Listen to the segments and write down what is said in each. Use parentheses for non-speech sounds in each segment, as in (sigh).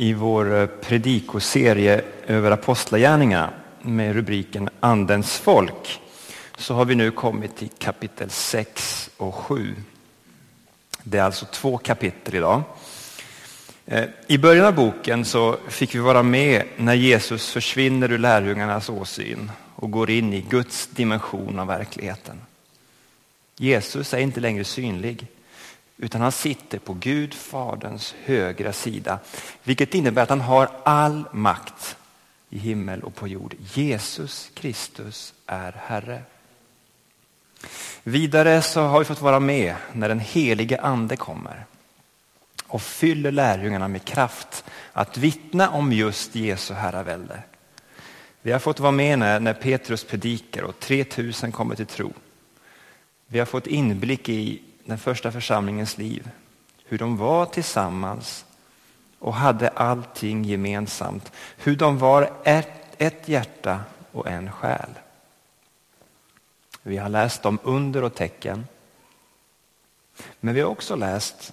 i vår eh, predikoserie över apostlagärningarna med rubriken Andens folk så har vi nu kommit till kapitel 6 och 7. Det är alltså två kapitel idag. Eh, I början av boken så fick vi vara med när Jesus försvinner ur lärjungarnas åsyn och går in i Guds dimension av verkligheten. Jesus är inte längre synlig utan han sitter på Gud faderns högra sida. Vilket innebär att han har all makt i himmel och på jord. Jesus Kristus är Herre. Vidare så har vi fått vara med när den helige ande kommer och fyller lärjungarna med kraft att vittna om just Jesu herravälde. Vi har fått vara med när, när Petrus predikar och 3000 kommer till tro. Vi har fått inblick i den första församlingens liv. Hur de var tillsammans och hade allting gemensamt. Hur de var ett, ett hjärta och en själ. Vi har läst om under och tecken. Men vi har också läst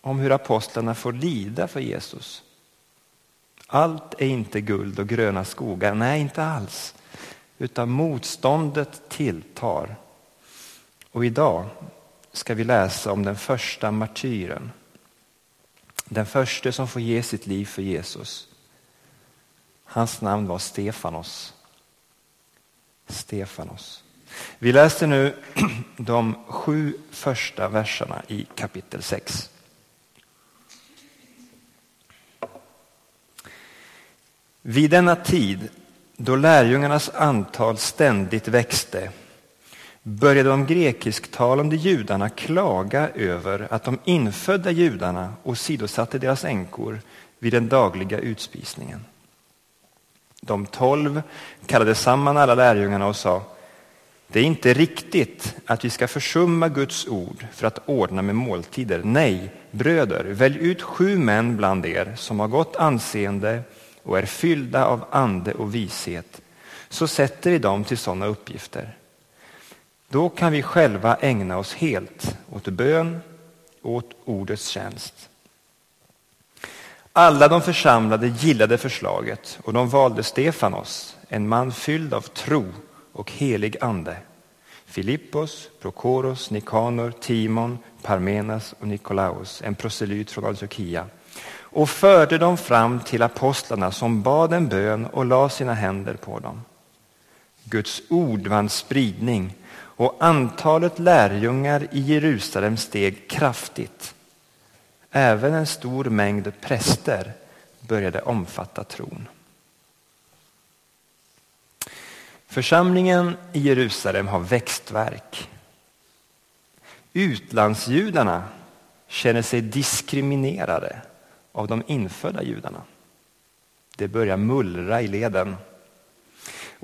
om hur apostlarna får lida för Jesus. Allt är inte guld och gröna skogar, nej inte alls. Utan motståndet tilltar. Och idag ska vi läsa om den första martyren. Den första som får ge sitt liv för Jesus. Hans namn var Stefanos. Stefanos. Vi läser nu (clears throat) de sju första verserna i kapitel 6. Vid denna tid, då lärjungarnas antal ständigt växte började de grekisktalande judarna klaga över att de infödda judarna åsidosatte deras änkor vid den dagliga utspisningen. De tolv kallade samman alla lärjungarna och sa det är inte riktigt att vi ska försumma Guds ord för att ordna med måltider. Nej, bröder, välj ut sju män bland er som har gott anseende och är fyllda av ande och vishet, så sätter vi dem till sådana uppgifter. Då kan vi själva ägna oss helt åt bön åt ordets tjänst. Alla de församlade gillade förslaget och de valde Stefanos, en man fylld av tro och helig ande. Filippos, Prokoros, Nikanor, Timon, Parmenas och Nikolaus, en proselyt från Antiochia och förde dem fram till apostlarna som bad en bön och la sina händer på dem. Guds ord vann spridning och antalet lärjungar i Jerusalem steg kraftigt. Även en stor mängd präster började omfatta tron. Församlingen i Jerusalem har växtverk. Utlandsjudarna känner sig diskriminerade av de infödda judarna. Det börjar mullra i leden.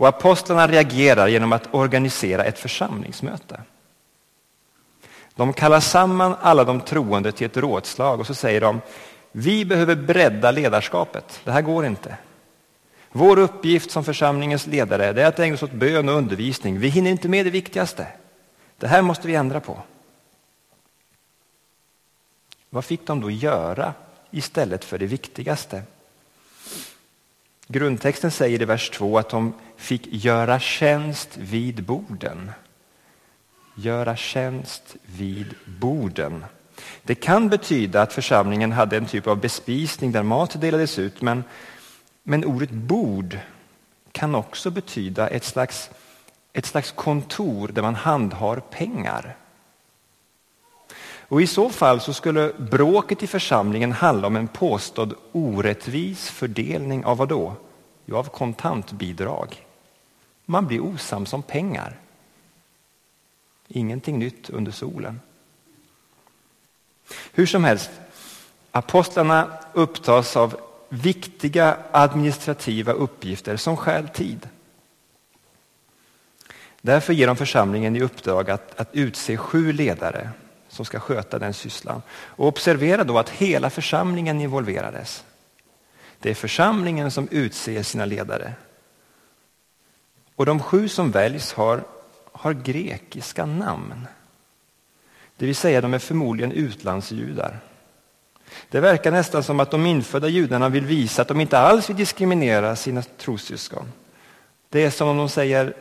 Och apostlarna reagerar genom att organisera ett församlingsmöte. De kallar samman alla de troende till ett rådslag och så säger de vi behöver bredda ledarskapet. Det här går inte. Vår uppgift som församlingens ledare är att ägna oss åt bön och undervisning. Vi hinner inte med det viktigaste. Det här måste vi ändra på. Vad fick de då göra istället för det viktigaste? Grundtexten säger i vers 2 att de fick göra tjänst vid borden. Göra tjänst vid borden. Det kan betyda att församlingen hade en typ av bespisning där mat delades ut, men, men ordet bord kan också betyda ett slags, ett slags kontor där man handhar pengar. Och I så fall så skulle bråket i församlingen handla om en påstådd orättvis fördelning av vad då? Jo, av kontantbidrag. Man blir osams om pengar. Ingenting nytt under solen. Hur som helst, apostlarna upptas av viktiga administrativa uppgifter som stjäl tid. Därför ger de församlingen i uppdrag att, att utse sju ledare som ska sköta den sysslan. Och observera då att hela församlingen involverades. Det är församlingen som utser sina ledare. Och de sju som väljs har, har grekiska namn. Det vill säga de är förmodligen utlandsjudar. Det verkar nästan som att de infödda judarna vill visa att de inte alls vill diskriminera sina trossyskon. Det är som om de säger,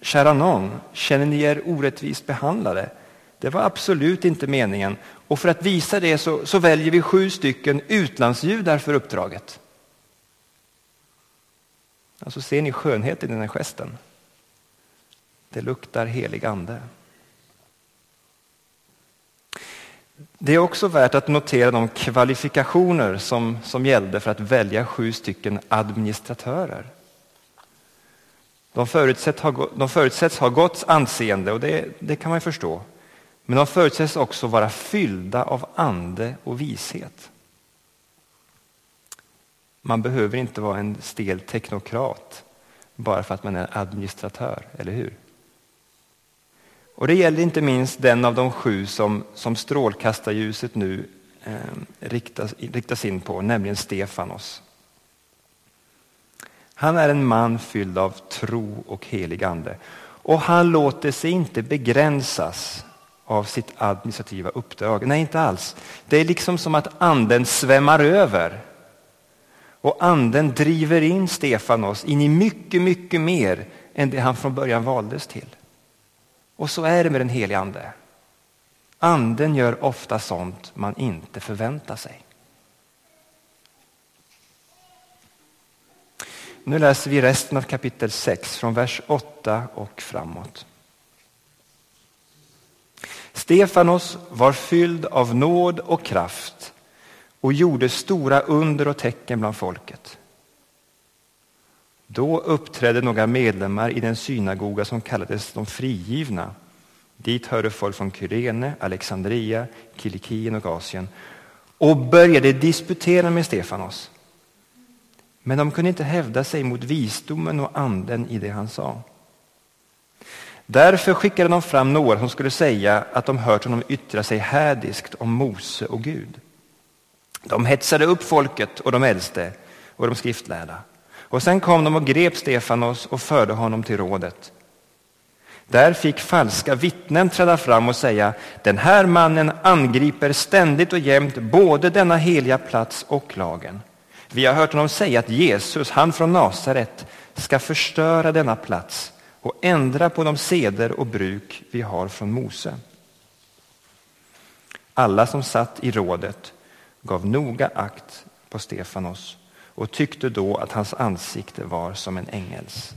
kära någon, känner ni er orättvist behandlade? Det var absolut inte meningen. Och för att visa det så, så väljer vi sju stycken utlandsjudar för uppdraget. Alltså ser ni skönheten i den här gesten? Det luktar helig ande. Det är också värt att notera de kvalifikationer som, som gällde för att välja sju stycken administratörer. De förutsätts ha, de förutsätts ha gott anseende och det, det kan man förstå. Men de förutsätts också vara fyllda av ande och vishet. Man behöver inte vara en stel teknokrat bara för att man är administratör, eller hur? Och Det gäller inte minst den av de sju som, som strålkastarljuset nu eh, riktas, riktas in på, nämligen Stefanos. Han är en man fylld av tro och helig ande. Och han låter sig inte begränsas av sitt administrativa uppdrag. Nej, inte alls. Det är liksom som att anden svämmar över. Och anden driver in Stefanos in i mycket, mycket mer än det han från början valdes till. Och så är det med den helige ande. Anden gör ofta sånt man inte förväntar sig. Nu läser vi resten av kapitel 6 från vers 8 och framåt. Stefanos var fylld av nåd och kraft och gjorde stora under och tecken bland folket. Då uppträdde några medlemmar i den synagoga som kallades de frigivna. Dit hörde folk från Kyrene, Alexandria, Kilikien och Asien och började disputera med Stefanos. Men de kunde inte hävda sig mot visdomen och anden i det han sa. Därför skickade de fram några som skulle säga att de hört honom yttra sig hädiskt om Mose och Gud. De hetsade upp folket och de äldste och de skriftlärda. Och sen kom de och grep Stefanos och förde honom till rådet. Där fick falska vittnen träda fram och säga, den här mannen angriper ständigt och jämt både denna heliga plats och lagen. Vi har hört honom säga att Jesus, han från Nasaret, ska förstöra denna plats och ändra på de seder och bruk vi har från Mose. Alla som satt i rådet gav noga akt på Stefanos och tyckte då att hans ansikte var som en ängels.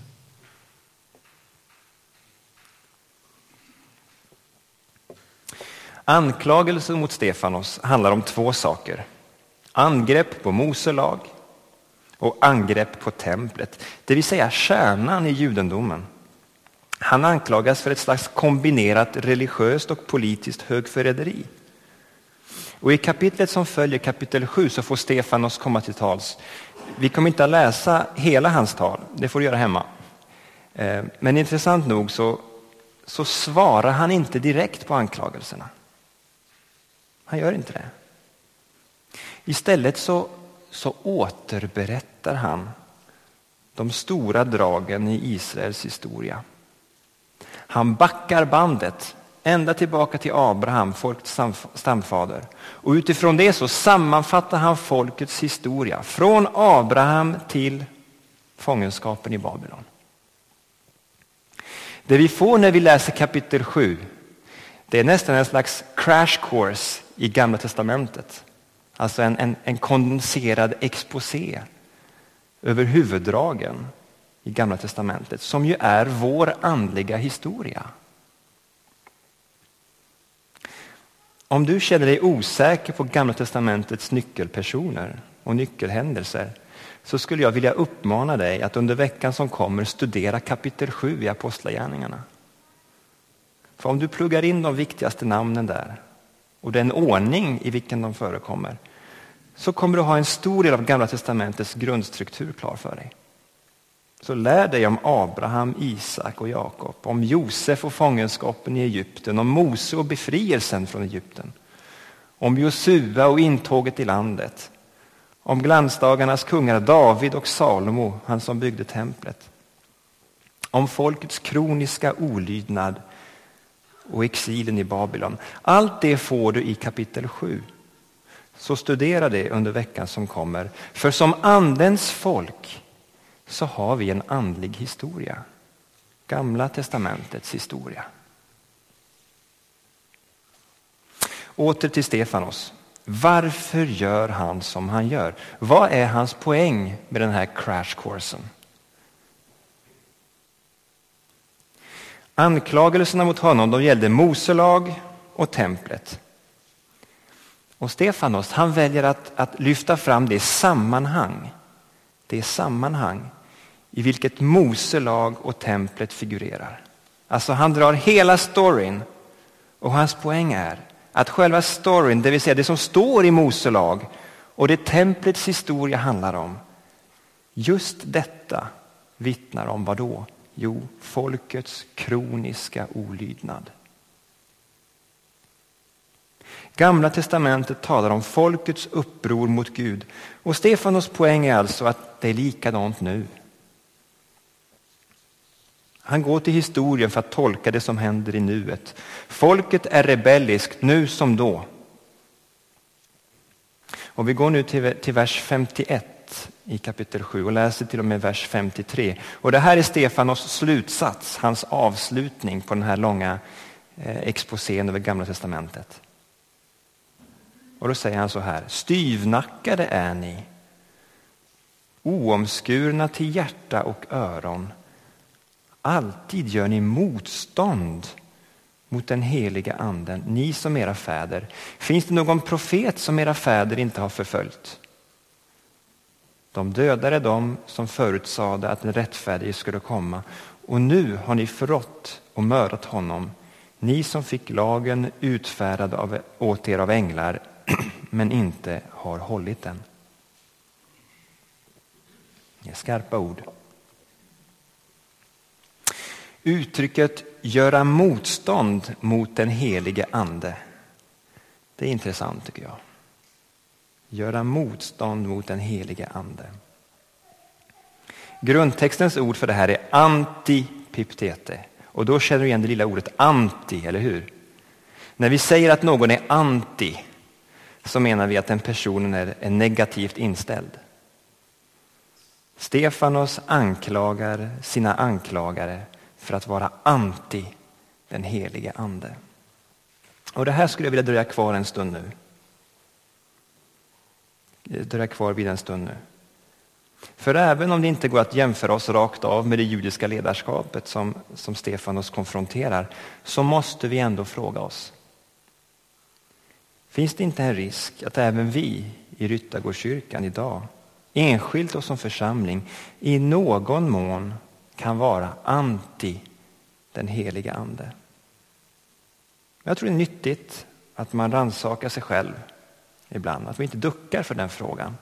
Anklagelsen mot Stefanos handlar om två saker. Angrepp på Mose lag och angrepp på templet, det vill säga kärnan i judendomen. Han anklagas för ett slags kombinerat religiöst och politiskt högförräderi. Och I kapitlet som följer, kapitel 7, så får Stefanos komma till tals. Vi kommer inte att läsa hela hans tal, det får du göra hemma. Eh, men intressant nog så, så svarar han inte direkt på anklagelserna. Han gör inte det. Istället så, så återberättar han de stora dragen i Israels historia. Han backar bandet ända tillbaka till Abraham, folkets stamfader. Och utifrån det så sammanfattar han folkets historia från Abraham till fångenskapen i Babylon. Det vi får när vi läser kapitel 7 det är nästan en slags crash course i Gamla testamentet. Alltså en, en, en kondenserad exposé över huvuddragen i Gamla testamentet som ju är vår andliga historia. Om du känner dig osäker på Gamla testamentets nyckelpersoner och nyckelhändelser så skulle jag vilja uppmana dig att under veckan som kommer studera kapitel 7 i Apostlagärningarna. För om du pluggar in de viktigaste namnen där och den ordning i vilken de förekommer så kommer du ha en stor del av Gamla testamentets grundstruktur klar för dig. Så lär dig om Abraham, Isak och Jakob, om Josef och fångenskapen i Egypten, om Mose och befrielsen från Egypten, om Josua och intåget i landet, om glansdagarnas kungar David och Salomo, han som byggde templet, om folkets kroniska olydnad och exilen i Babylon. Allt det får du i kapitel 7. Så studera det under veckan som kommer. För som andens folk så har vi en andlig historia. Gamla testamentets historia. Åter till Stefanos. Varför gör han som han gör? Vad är hans poäng med den här crash coursen? Anklagelserna mot honom de gällde Moselag och templet. Och Stefanos han väljer att, att lyfta fram det sammanhang, det sammanhang i vilket Mose lag och templet figurerar. Alltså han drar hela storyn och hans poäng är att själva storyn, det vill säga det som står i Mose lag och det templets historia handlar om, just detta vittnar om vad då? Jo, folkets kroniska olydnad. Gamla testamentet talar om folkets uppror mot Gud och Stefanos poäng är alltså att det är likadant nu. Han går till historien för att tolka det som händer i nuet. Folket är rebelliskt nu som då. Och vi går nu till, till vers 51 i kapitel 7 och läser till och med vers 53. Och det här är Stefanos slutsats, hans avslutning på den här långa eh, exposén över Gamla testamentet. Och då säger han så här, styvnackade är ni, oomskurna till hjärta och öron. Alltid gör ni motstånd mot den heliga anden, ni som era fäder. Finns det någon profet som era fäder inte har förföljt? De dödade dem som förutsade att den rättfärdige skulle komma och nu har ni förrått och mördat honom, ni som fick lagen utfärdad av, åt er av änglar (clears throat) men inte har hållit den. Det är skarpa ord. Uttrycket göra motstånd mot den helige ande. Det är intressant tycker jag. Göra motstånd mot den helige ande. Grundtextens ord för det här är antipiptete. Och då känner du igen det lilla ordet anti, eller hur? När vi säger att någon är anti så menar vi att den personen är, är negativt inställd. Stefanos anklagar sina anklagare för att vara anti den helige ande. Och det här skulle jag vilja dröja kvar en stund nu. Dröja kvar vid en stund nu. För även om det inte går att jämföra oss rakt av med det judiska ledarskapet som, som Stefanos konfronterar, så måste vi ändå fråga oss. Finns det inte en risk att även vi i Ryttargårdskyrkan idag, enskilt och som församling, i någon mån kan vara anti den heliga Ande. Jag tror det är nyttigt att man rannsakar sig själv ibland, att vi inte duckar för den frågan.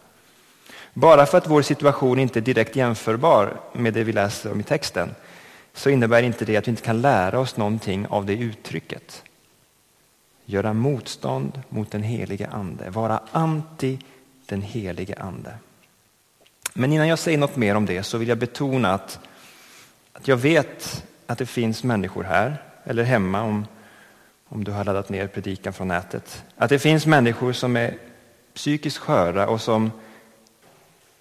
Bara för att vår situation inte är direkt jämförbar med det vi läser om i texten så innebär inte det att vi inte kan lära oss någonting av det uttrycket. Göra motstånd mot den helige Ande, vara anti den helige Ande. Men innan jag säger något mer om det så vill jag betona att att jag vet att det finns människor här, eller hemma om, om du har laddat ner predikan från nätet. Att det finns människor som är psykiskt sköra och som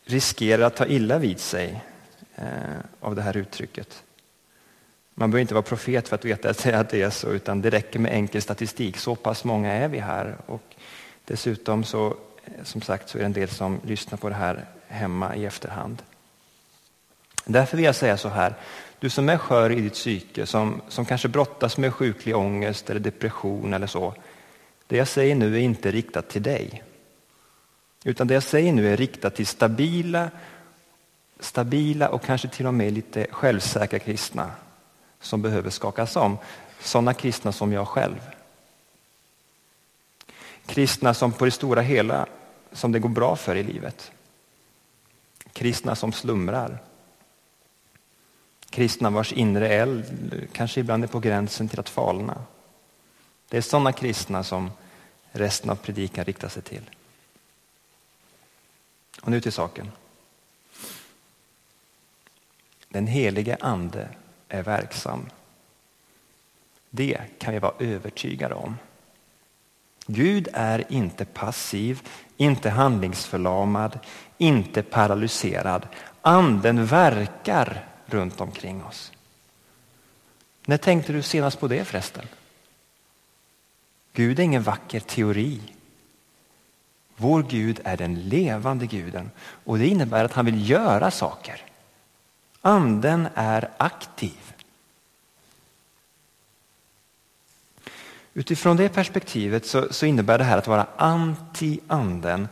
riskerar att ta illa vid sig eh, av det här uttrycket. Man behöver inte vara profet för att veta att det är så, utan det räcker med enkel statistik. Så pass många är vi här. Och dessutom så, eh, som sagt, så är det en del som lyssnar på det här hemma i efterhand. Därför vill jag säga så här, du som är skör i ditt psyke, som, som kanske brottas med sjuklig ångest eller depression eller så. Det jag säger nu är inte riktat till dig. Utan det jag säger nu är riktat till stabila, stabila och kanske till och med lite självsäkra kristna som behöver skakas om. Sådana kristna som jag själv. Kristna som på det stora hela, som det går bra för i livet. Kristna som slumrar. Kristna vars inre eld kanske ibland är på gränsen till att falna. Det är sådana kristna som resten av predikan riktar sig till. Och nu till saken. Den helige ande är verksam. Det kan vi vara övertygade om. Gud är inte passiv, inte handlingsförlamad, inte paralyserad. Anden verkar runt omkring oss. När tänkte du senast på det förresten? Gud är ingen vacker teori. Vår Gud är den levande guden och det innebär att han vill göra saker. Anden är aktiv. Utifrån det perspektivet så, så innebär det här att vara anti-anden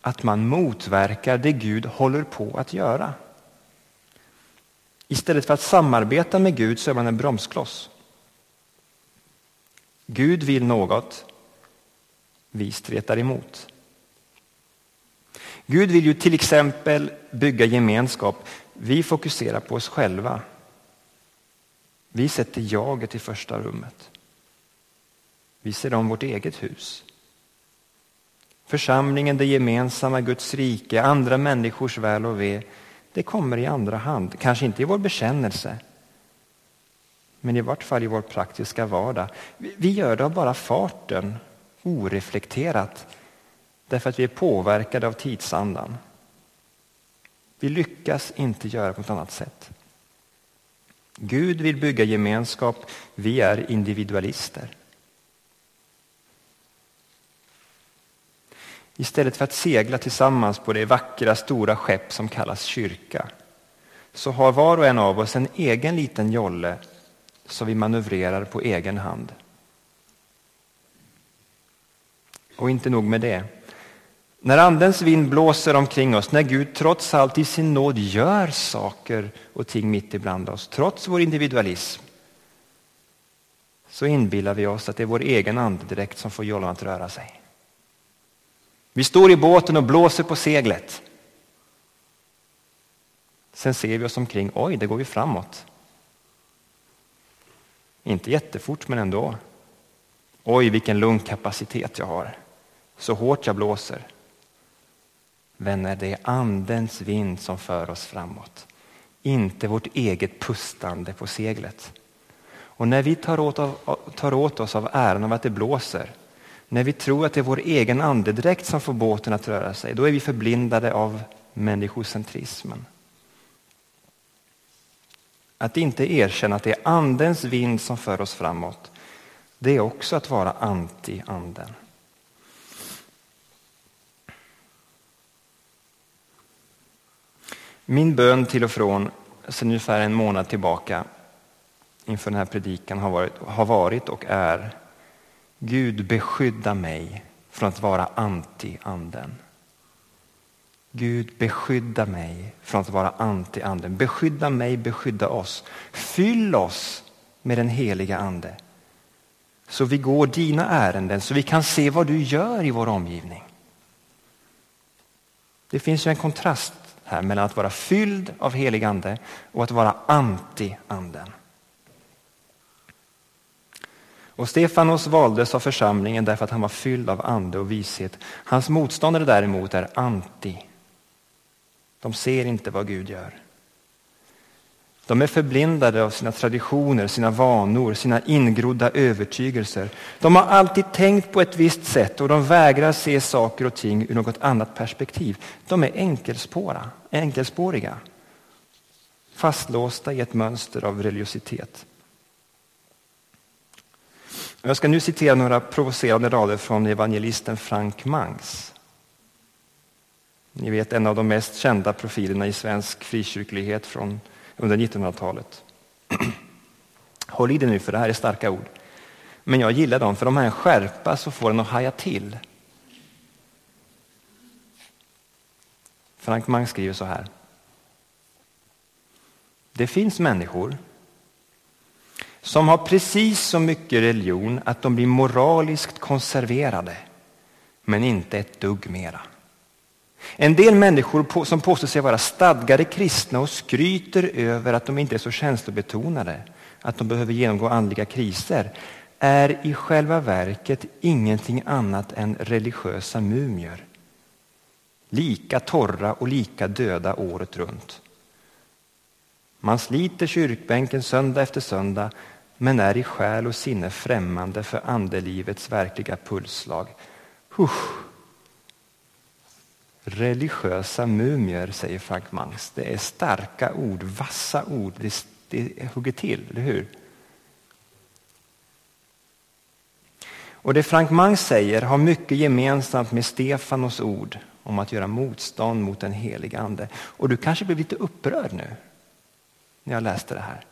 att man motverkar det Gud håller på att göra. Istället för att samarbeta med Gud så är man en bromskloss. Gud vill något, vi stretar emot. Gud vill ju till exempel bygga gemenskap. Vi fokuserar på oss själva. Vi sätter jaget i första rummet. Vi ser om vårt eget hus. Församlingen, det gemensamma, Guds rike, andra människors väl och ve, det kommer i andra hand. Kanske inte i vår bekännelse, men i vart fall i vår praktiska vardag. Vi gör det av bara farten, oreflekterat, därför att vi är påverkade av tidsandan. Vi lyckas inte göra på något annat sätt. Gud vill bygga gemenskap, vi är individualister. Istället för att segla tillsammans på det vackra stora skepp som kallas kyrka så har var och en av oss en egen liten jolle som vi manövrerar på egen hand. Och inte nog med det. När Andens vind blåser omkring oss, när Gud trots allt i sin nåd gör saker och ting mitt ibland oss, trots vår individualism, så inbillar vi oss att det är vår egen andedräkt som får jollan att röra sig. Vi står i båten och blåser på seglet. Sen ser vi oss omkring, oj, det går ju framåt. Inte jättefort, men ändå. Oj, vilken lungkapacitet jag har. Så hårt jag blåser. Vänner, det är Andens vind som för oss framåt. Inte vårt eget pustande på seglet. Och när vi tar åt, av, tar åt oss av äran av att det blåser, när vi tror att det är vår egen andedräkt som får båten att röra sig, då är vi förblindade av människocentrismen. Att inte erkänna att det är Andens vind som för oss framåt, det är också att vara anti-anden. Min bön till och från sedan ungefär en månad tillbaka inför den här predikan har varit, har varit och är Gud beskydda mig från att vara anti-anden. Gud beskydda mig från att vara anti-anden. Beskydda mig, beskydda oss. Fyll oss med den heliga ande. Så vi går dina ärenden, så vi kan se vad du gör i vår omgivning. Det finns ju en kontrast här mellan att vara fylld av helig ande och att vara anti-anden. Och Stefanos valdes av församlingen därför att han var fylld av ande och vishet. Hans motståndare däremot är anti. De ser inte vad Gud gör. De är förblindade av sina traditioner, sina vanor, sina ingrodda övertygelser. De har alltid tänkt på ett visst sätt och de vägrar se saker och ting ur något annat perspektiv. De är enkelspåra, enkelspåriga, fastlåsta i ett mönster av religiositet. Jag ska nu citera några provocerande rader från evangelisten Frank Mangs. Ni vet en av de mest kända profilerna i svensk frikyrklighet från under 1900-talet. (clears throat) Håll i dig nu för det här är starka ord. Men jag gillar dem för de har en skärpa så får den att haja till. Frank Mang skriver så här. Det finns människor som har precis så mycket religion att de blir moraliskt konserverade, men inte ett dugg mera. En del människor som påstår sig vara stadgade kristna och skryter över att de inte är så känslobetonade, att de behöver genomgå andliga kriser, är i själva verket ingenting annat än religiösa mumier. Lika torra och lika döda året runt. Man sliter kyrkbänken söndag efter söndag men är i själ och sinne främmande för andelivets verkliga pulsslag. Husch. Religiösa mumier, säger Frank Mangs. Det är starka ord, vassa ord. Det, det hugger till, eller hur? Och det Frank Mangs säger har mycket gemensamt med Stefanos ord om att göra motstånd mot den helige Ande. Och du kanske blir lite upprörd nu när jag läste det här.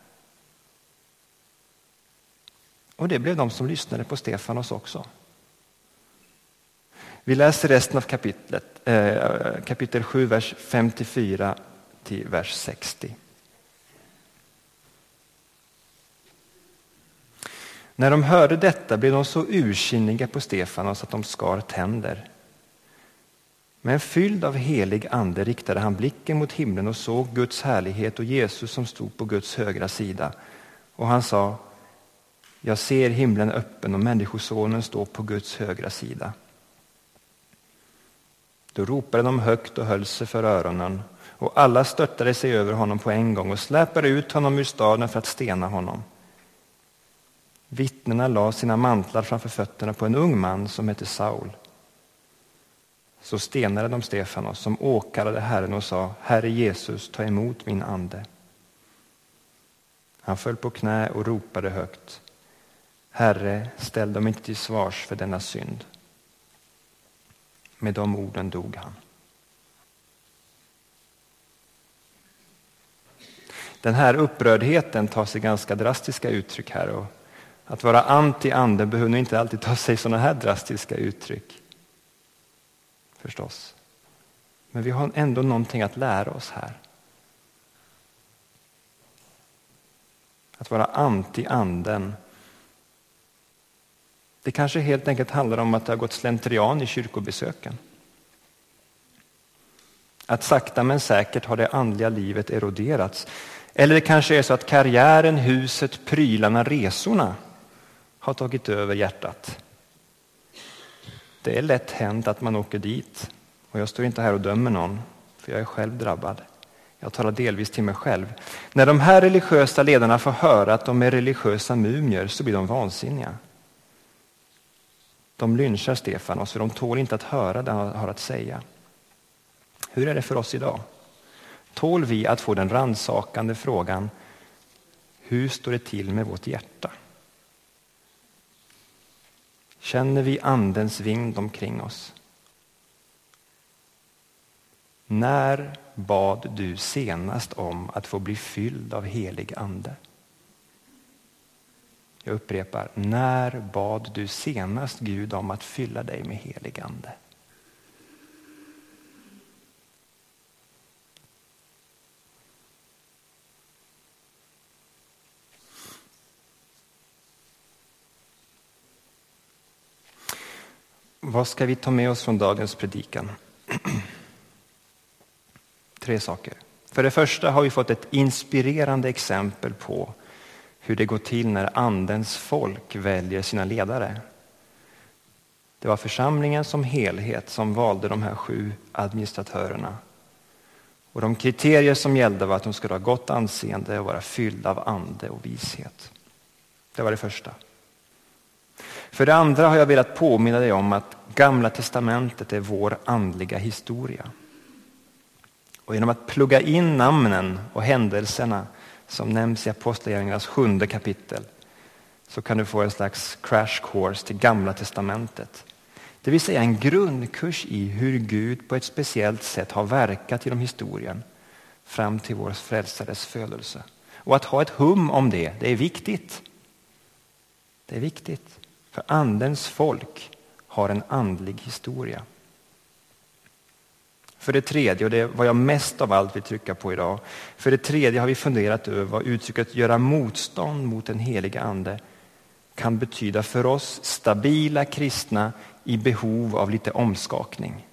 Och det blev de som lyssnade på Stefanos också. Vi läser resten av kapitlet, eh, kapitel 7, vers 54 till vers 60. När de hörde detta blev de så ursinniga på Stefanos att de skar tänder. Men fylld av helig ande riktade han blicken mot himlen och såg Guds härlighet och Jesus som stod på Guds högra sida. Och han sa, jag ser himlen öppen och Människosonen står på Guds högra sida. Då ropade de högt och höll sig för öronen och alla störtade sig över honom på en gång och släpade ut honom ur staden för att stena honom. Vittnena la sina mantlar framför fötterna på en ung man som hette Saul. Så stenade de Stefanos som åkallade Herren och sa Herre Jesus, ta emot min ande. Han föll på knä och ropade högt. Herre, ställ dem inte till svars för denna synd. Med de orden dog han. Den här upprördheten tar sig ganska drastiska uttryck här. Och att vara anti-ande behöver inte alltid ta sig sådana här drastiska uttryck. Förstås. Men vi har ändå någonting att lära oss här. Att vara anti-anden. Det kanske helt enkelt handlar om att det har gått slentrian i kyrkobesöken. Att sakta men säkert har det andliga livet eroderats. Eller det kanske är så att karriären, huset, prylarna, resorna har tagit över hjärtat. Det är lätt hänt att man åker dit. Och jag står inte här och dömer någon, för jag är själv drabbad. Jag talar delvis till mig själv. När de här religiösa ledarna får höra att de är religiösa mumier så blir de vansinniga. De lynchar Stefanos för de tål inte att höra det han har att säga. Hur är det för oss idag? Tål vi att få den ransakande frågan hur står det till med vårt hjärta? Känner vi Andens vind omkring oss? När bad du senast om att få bli fylld av helig ande? Jag upprepar, när bad du senast Gud om att fylla dig med helig ande? Vad ska vi ta med oss från dagens predikan? (clears throat) Tre saker. För det första har vi fått ett inspirerande exempel på hur det går till när Andens folk väljer sina ledare. Det var församlingen som helhet som valde de här sju administratörerna. Och de kriterier som gällde var att de skulle ha gott anseende och vara fyllda av ande och vishet. Det var det första. För det andra har jag velat påminna dig om att Gamla testamentet är vår andliga historia. Och genom att plugga in namnen och händelserna som nämns i Apostlagärningarnas sjunde kapitel så kan du få en slags crash course till Gamla testamentet. Det vill säga en grundkurs i hur Gud på ett speciellt sätt har verkat genom historien fram till vår frälsares födelse. Och att ha ett hum om det, det är viktigt. Det är viktigt. För Andens folk har en andlig historia. För det tredje, och det är vad jag mest av allt vill trycka på idag. För det tredje har vi funderat över vad uttrycket göra motstånd mot den heliga ande kan betyda för oss stabila kristna i behov av lite omskakning.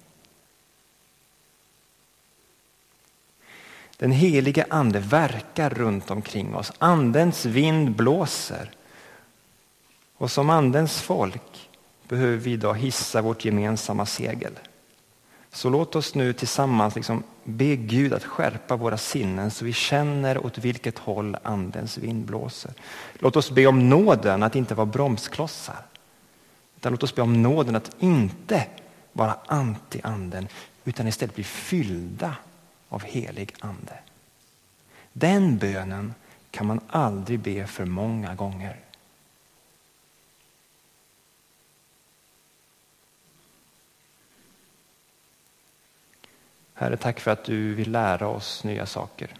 Den helige ande verkar runt omkring oss. Andens vind blåser. Och som andens folk behöver vi idag hissa vårt gemensamma segel Så låt oss nu tillsammans liksom be Gud att skärpa våra sinnen så vi känner åt vilket håll andens vind blåser. Låt oss be om nåden att inte vara bromsklossar. Utan låt oss be om nåden att inte vara anti-anden utan istället bli fyllda av helig ande. Den bönen kan man aldrig be för många gånger. Herre, tack för att du vill lära oss nya saker.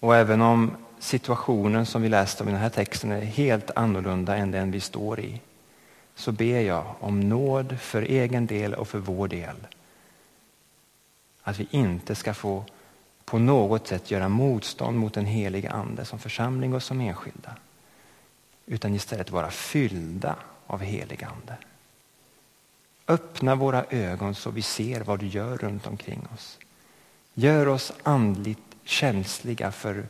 Och även om situationen som vi läste om i den här texten är helt annorlunda än den vi står i, så ber jag om nåd för egen del och för vår del. Att vi inte ska få på något sätt göra motstånd mot den heliga Ande som församling och som enskilda. Utan istället vara fyllda av helig Ande. Öppna våra ögon så vi ser vad du gör runt omkring oss. Gör oss andligt känsliga för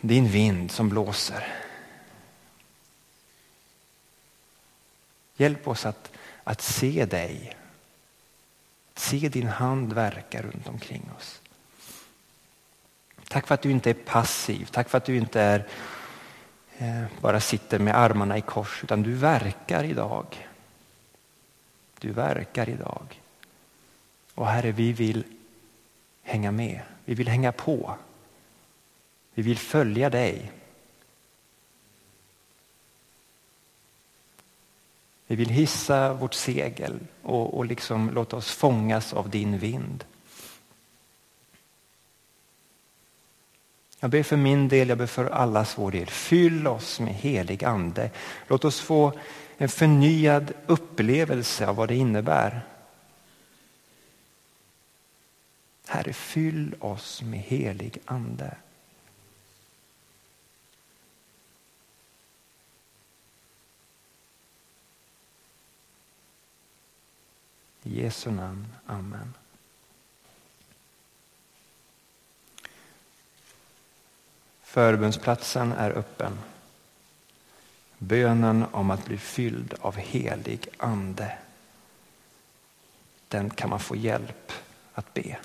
din vind som blåser. Hjälp oss att, att se dig. Se din hand verka runt omkring oss. Tack för att du inte är passiv. Tack för att du inte är, eh, bara sitter med armarna i kors utan du verkar idag. Du verkar idag. Och Herre, vi vill hänga med. Vi vill hänga på. Vi vill följa dig. Vi vill hissa vårt segel och, och liksom låta oss fångas av din vind. Jag ber för min del, jag ber för allas vår del. Fyll oss med helig ande. Låt oss få en förnyad upplevelse av vad det innebär. Herre, fyll oss med helig ande. I Jesu namn. Amen. Förbundsplatsen är öppen. Bönen om att bli fylld av helig ande. Den kan man få hjälp att be.